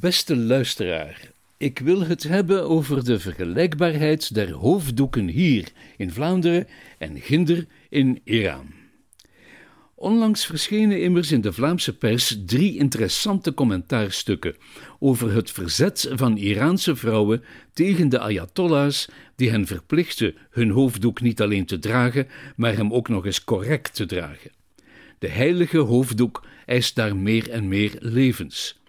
Beste luisteraar, ik wil het hebben over de vergelijkbaarheid der hoofddoeken hier in Vlaanderen en ginder in Iran. Onlangs verschenen immers in de Vlaamse pers drie interessante commentaarstukken over het verzet van Iraanse vrouwen tegen de ayatollahs die hen verplichten hun hoofddoek niet alleen te dragen, maar hem ook nog eens correct te dragen. De heilige hoofddoek eist daar meer en meer levens.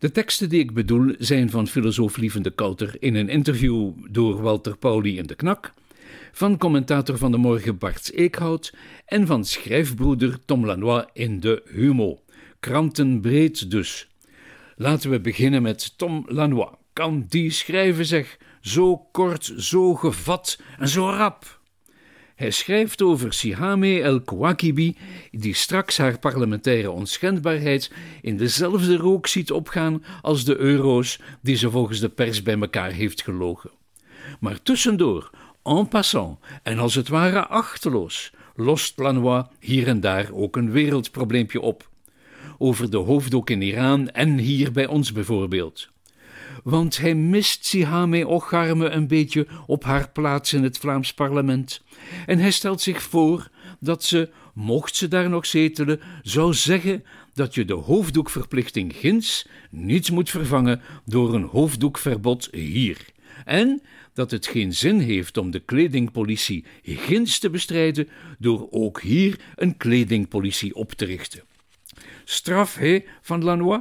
De teksten die ik bedoel zijn van filosoof Lievende Kouter in een interview door Walter Pauli in de Knak, van commentator van de morgen Bart Eekhout en van schrijfbroeder Tom Lanois in de Humo. Krantenbreed dus. Laten we beginnen met Tom Lanois. Kan die schrijven, zeg, zo kort, zo gevat en zo rap? Hij schrijft over Sihame el-Kouakibi, die straks haar parlementaire onschendbaarheid in dezelfde rook ziet opgaan als de euro's die ze volgens de pers bij elkaar heeft gelogen. Maar tussendoor, en passant en als het ware achteloos, lost Lanois hier en daar ook een wereldprobleempje op. Over de hoofddoek in Iran en hier bij ons bijvoorbeeld want hij mist Sihame Ocharme een beetje op haar plaats in het Vlaams parlement. En hij stelt zich voor dat ze, mocht ze daar nog zetelen, zou zeggen dat je de hoofddoekverplichting ginds niet moet vervangen door een hoofddoekverbod hier. En dat het geen zin heeft om de kledingpolitie ginds te bestrijden door ook hier een kledingpolitie op te richten. Straf, hé, van Lanois?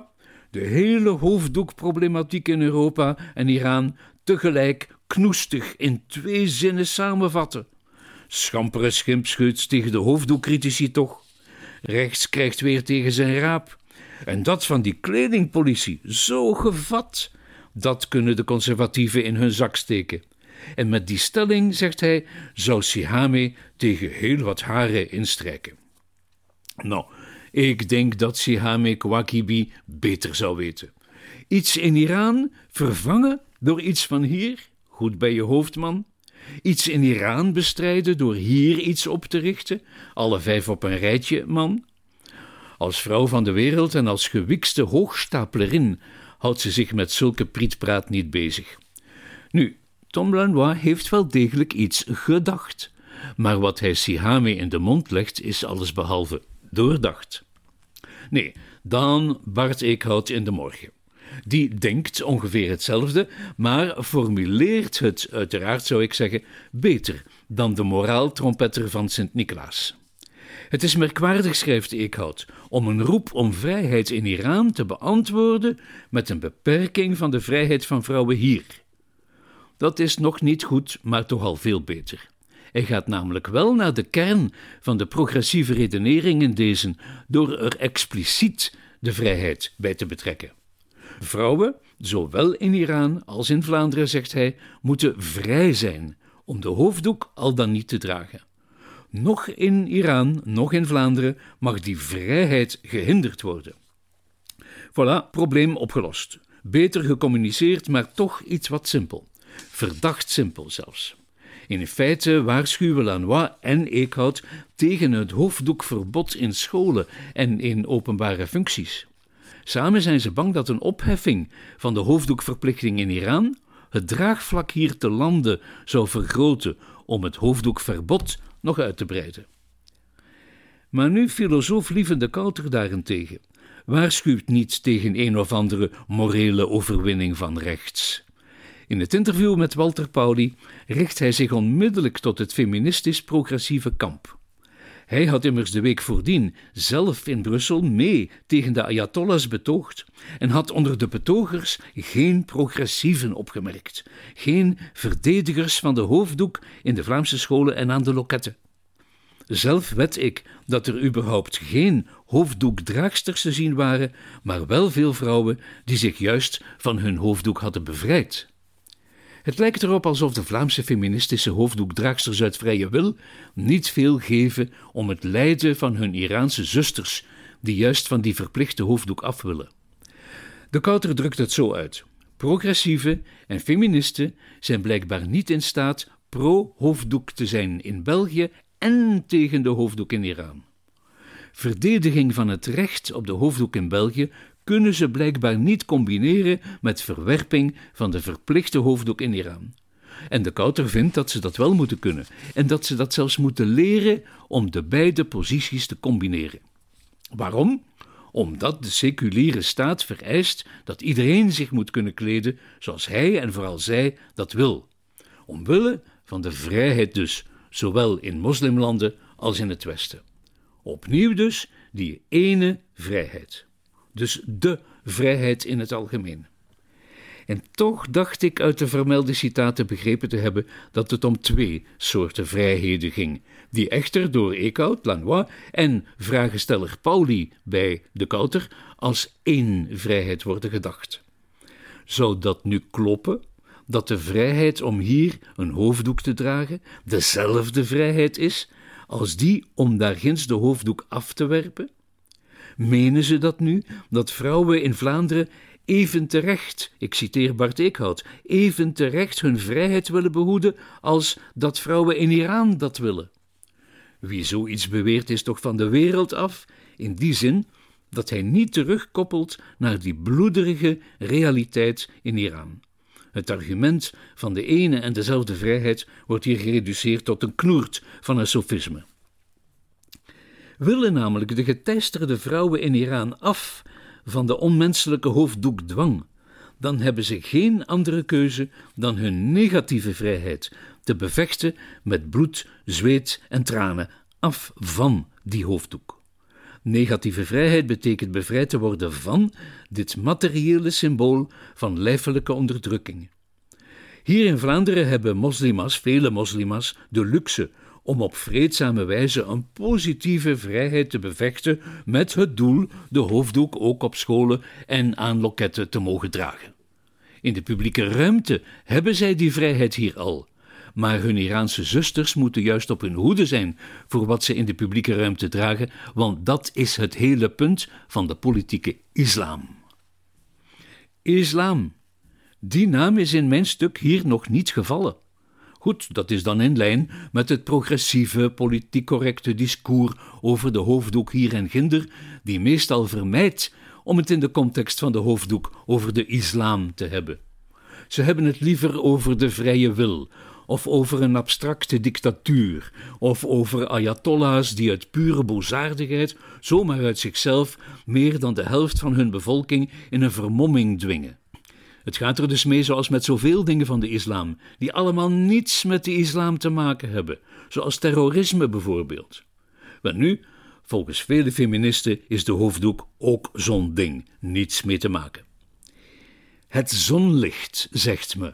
De hele hoofddoekproblematiek in Europa en Iran tegelijk knoestig in twee zinnen samenvatten. Schampere schimpscheuts tegen de hoofddoekcritici toch. Rechts krijgt weer tegen zijn raap. En dat van die kledingpolitie, zo gevat. Dat kunnen de conservatieven in hun zak steken. En met die stelling, zegt hij, zou Sihame tegen heel wat haren instrijken. Nou, ik denk dat Sihame Kouakibi beter zou weten. Iets in Iran vervangen door iets van hier? Goed bij je hoofdman. Iets in Iran bestrijden door hier iets op te richten? Alle vijf op een rijtje, man. Als vrouw van de wereld en als gewikste hoogstapelerin houdt ze zich met zulke prietpraat niet bezig. Nu, Tom Lanois heeft wel degelijk iets gedacht, maar wat hij Sihame in de mond legt is allesbehalve doordacht. Nee, dan Bart Eekhout in de morgen. Die denkt ongeveer hetzelfde, maar formuleert het, uiteraard zou ik zeggen, beter dan de moraaltrompetter van Sint-Nicolaas. Het is merkwaardig, schrijft Eekhout, om een roep om vrijheid in Iran te beantwoorden met een beperking van de vrijheid van vrouwen hier. Dat is nog niet goed, maar toch al veel beter. Hij gaat namelijk wel naar de kern van de progressieve redenering in deze, door er expliciet de vrijheid bij te betrekken. Vrouwen, zowel in Iran als in Vlaanderen, zegt hij, moeten vrij zijn om de hoofddoek al dan niet te dragen. Nog in Iran, nog in Vlaanderen mag die vrijheid gehinderd worden. Voilà, probleem opgelost. Beter gecommuniceerd, maar toch iets wat simpel. Verdacht simpel zelfs. In feite waarschuwen Lanois en Eekhout tegen het hoofddoekverbod in scholen en in openbare functies. Samen zijn ze bang dat een opheffing van de hoofddoekverplichting in Iran het draagvlak hier te landen zou vergroten om het hoofddoekverbod nog uit te breiden. Maar nu filosoof Lievende Kouter daarentegen waarschuwt niet tegen een of andere morele overwinning van rechts. In het interview met Walter Pauli richt hij zich onmiddellijk tot het feministisch-progressieve kamp. Hij had immers de week voordien zelf in Brussel mee tegen de Ayatollahs betoogd en had onder de betogers geen progressieven opgemerkt, geen verdedigers van de hoofddoek in de Vlaamse scholen en aan de loketten. Zelf wed ik dat er überhaupt geen hoofddoekdraagsters te zien waren, maar wel veel vrouwen die zich juist van hun hoofddoek hadden bevrijd. Het lijkt erop alsof de Vlaamse feministische hoofddoekdraagsters uit vrije wil niet veel geven om het lijden van hun Iraanse zusters, die juist van die verplichte hoofddoek af willen. De Kouter drukt het zo uit. Progressieve en feministen zijn blijkbaar niet in staat pro-hoofddoek te zijn in België en tegen de hoofddoek in Iran. Verdediging van het recht op de hoofddoek in België kunnen ze blijkbaar niet combineren met verwerping van de verplichte hoofddoek in Iran. En de Kouter vindt dat ze dat wel moeten kunnen en dat ze dat zelfs moeten leren om de beide posities te combineren. Waarom? Omdat de seculiere staat vereist dat iedereen zich moet kunnen kleden zoals hij en vooral zij dat wil. Omwille van de vrijheid dus, zowel in moslimlanden als in het Westen. Opnieuw dus die ene vrijheid. Dus de vrijheid in het algemeen. En toch dacht ik uit de vermelde citaten begrepen te hebben dat het om twee soorten vrijheden ging, die echter door Eekhout, Lanois en vragesteller Pauli bij de Kouter als één vrijheid worden gedacht. Zou dat nu kloppen? Dat de vrijheid om hier een hoofddoek te dragen dezelfde vrijheid is als die om daar ginds de hoofddoek af te werpen? Menen ze dat nu, dat vrouwen in Vlaanderen even terecht, ik citeer Bart Eekhout, even terecht hun vrijheid willen behoeden als dat vrouwen in Iran dat willen? Wie zoiets beweert is toch van de wereld af, in die zin dat hij niet terugkoppelt naar die bloederige realiteit in Iran. Het argument van de ene en dezelfde vrijheid wordt hier gereduceerd tot een knoert van een sofisme. Willen namelijk de geteisterde vrouwen in Iran af van de onmenselijke hoofddoekdwang, dan hebben ze geen andere keuze dan hun negatieve vrijheid te bevechten met bloed, zweet en tranen af van die hoofddoek. Negatieve vrijheid betekent bevrijd te worden van dit materiële symbool van lijfelijke onderdrukking. Hier in Vlaanderen hebben moslimas, vele moslimas, de luxe om op vreedzame wijze een positieve vrijheid te bevechten met het doel de hoofddoek ook op scholen en aan loketten te mogen dragen. In de publieke ruimte hebben zij die vrijheid hier al. Maar hun Iraanse zusters moeten juist op hun hoede zijn voor wat ze in de publieke ruimte dragen, want dat is het hele punt van de politieke islam. Islam. Die naam is in mijn stuk hier nog niet gevallen. Goed, dat is dan in lijn met het progressieve, politiek correcte discours over de hoofddoek hier en ginder, die meestal vermijdt om het in de context van de hoofddoek over de islam te hebben. Ze hebben het liever over de vrije wil, of over een abstracte dictatuur, of over ayatollahs die uit pure bozaardigheid, zomaar uit zichzelf, meer dan de helft van hun bevolking in een vermomming dwingen. Het gaat er dus mee zoals met zoveel dingen van de islam, die allemaal niets met de islam te maken hebben, zoals terrorisme bijvoorbeeld. Want nu, volgens vele feministen, is de hoofddoek ook zo'n ding, niets mee te maken. Het zonlicht, zegt me,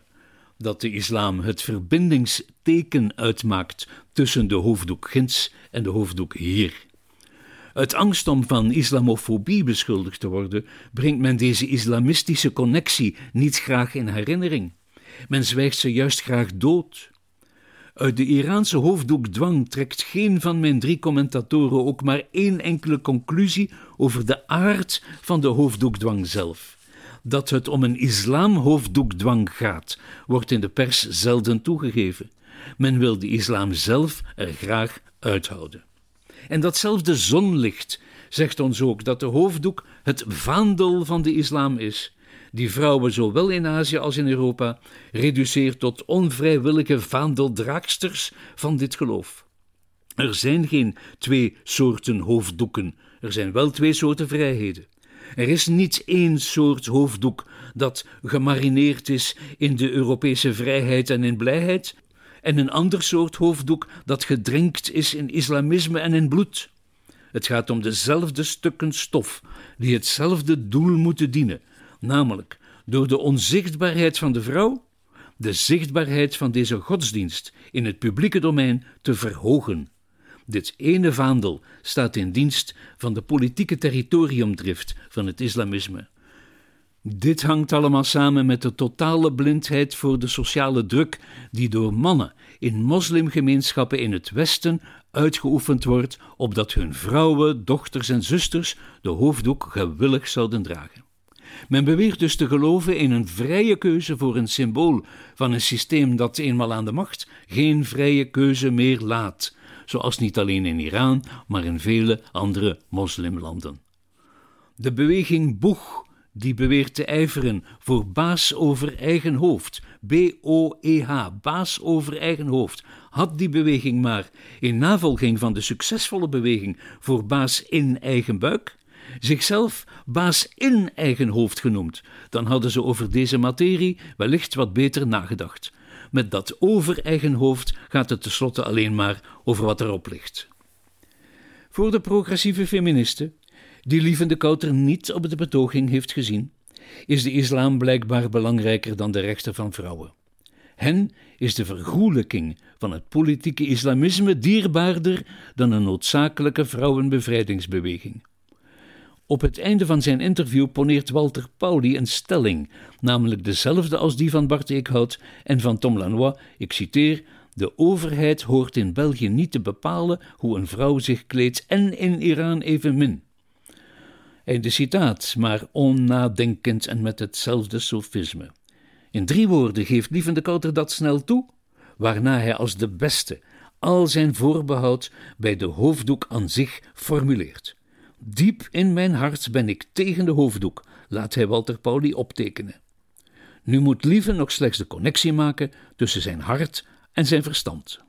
dat de islam het verbindingsteken uitmaakt tussen de hoofddoek ginds en de hoofddoek hier. Uit angst om van islamofobie beschuldigd te worden, brengt men deze islamistische connectie niet graag in herinnering. Men zwijgt ze juist graag dood. Uit de Iraanse hoofddoekdwang trekt geen van mijn drie commentatoren ook maar één enkele conclusie over de aard van de hoofddoekdwang zelf. Dat het om een islamhoofddoekdwang gaat, wordt in de pers zelden toegegeven. Men wil de islam zelf er graag uithouden. En datzelfde zonlicht zegt ons ook dat de hoofddoek het vaandel van de islam is, die vrouwen zowel in Azië als in Europa reduceert tot onvrijwillige vaandeldraagsters van dit geloof. Er zijn geen twee soorten hoofddoeken, er zijn wel twee soorten vrijheden. Er is niet één soort hoofddoek dat gemarineerd is in de Europese vrijheid en in blijheid, en een ander soort hoofddoek dat gedrenkt is in islamisme en in bloed. Het gaat om dezelfde stukken stof die hetzelfde doel moeten dienen, namelijk door de onzichtbaarheid van de vrouw de zichtbaarheid van deze godsdienst in het publieke domein te verhogen. Dit ene vaandel staat in dienst van de politieke territoriumdrift van het islamisme. Dit hangt allemaal samen met de totale blindheid voor de sociale druk die door mannen in moslimgemeenschappen in het Westen uitgeoefend wordt opdat hun vrouwen, dochters en zusters de hoofddoek gewillig zouden dragen. Men beweert dus te geloven in een vrije keuze voor een symbool van een systeem dat eenmaal aan de macht geen vrije keuze meer laat, zoals niet alleen in Iran, maar in vele andere moslimlanden. De beweging Boeg, die beweert te ijveren voor baas over eigen hoofd, B-O-E-H, baas over eigen hoofd, had die beweging maar, in navolging van de succesvolle beweging voor baas in eigen buik, zichzelf baas in eigen hoofd genoemd, dan hadden ze over deze materie wellicht wat beter nagedacht. Met dat over eigen hoofd gaat het tenslotte alleen maar over wat erop ligt. Voor de progressieve feministen, die Lievende Kouter niet op de betoging heeft gezien, is de islam blijkbaar belangrijker dan de rechten van vrouwen. Hen is de vergoelijking van het politieke islamisme dierbaarder dan een noodzakelijke vrouwenbevrijdingsbeweging. Op het einde van zijn interview poneert Walter Pauli een stelling, namelijk dezelfde als die van Bart Eekhout en van Tom Lanois. Ik citeer: De overheid hoort in België niet te bepalen hoe een vrouw zich kleedt en in Iran evenmin. Einde citaat, maar onnadenkend en met hetzelfde sofisme. In drie woorden geeft Lievende Kouter dat snel toe, waarna hij als de beste al zijn voorbehoud bij de hoofddoek aan zich formuleert. Diep in mijn hart ben ik tegen de hoofddoek, laat hij Walter Pauli optekenen. Nu moet Lieve nog slechts de connectie maken tussen zijn hart en zijn verstand.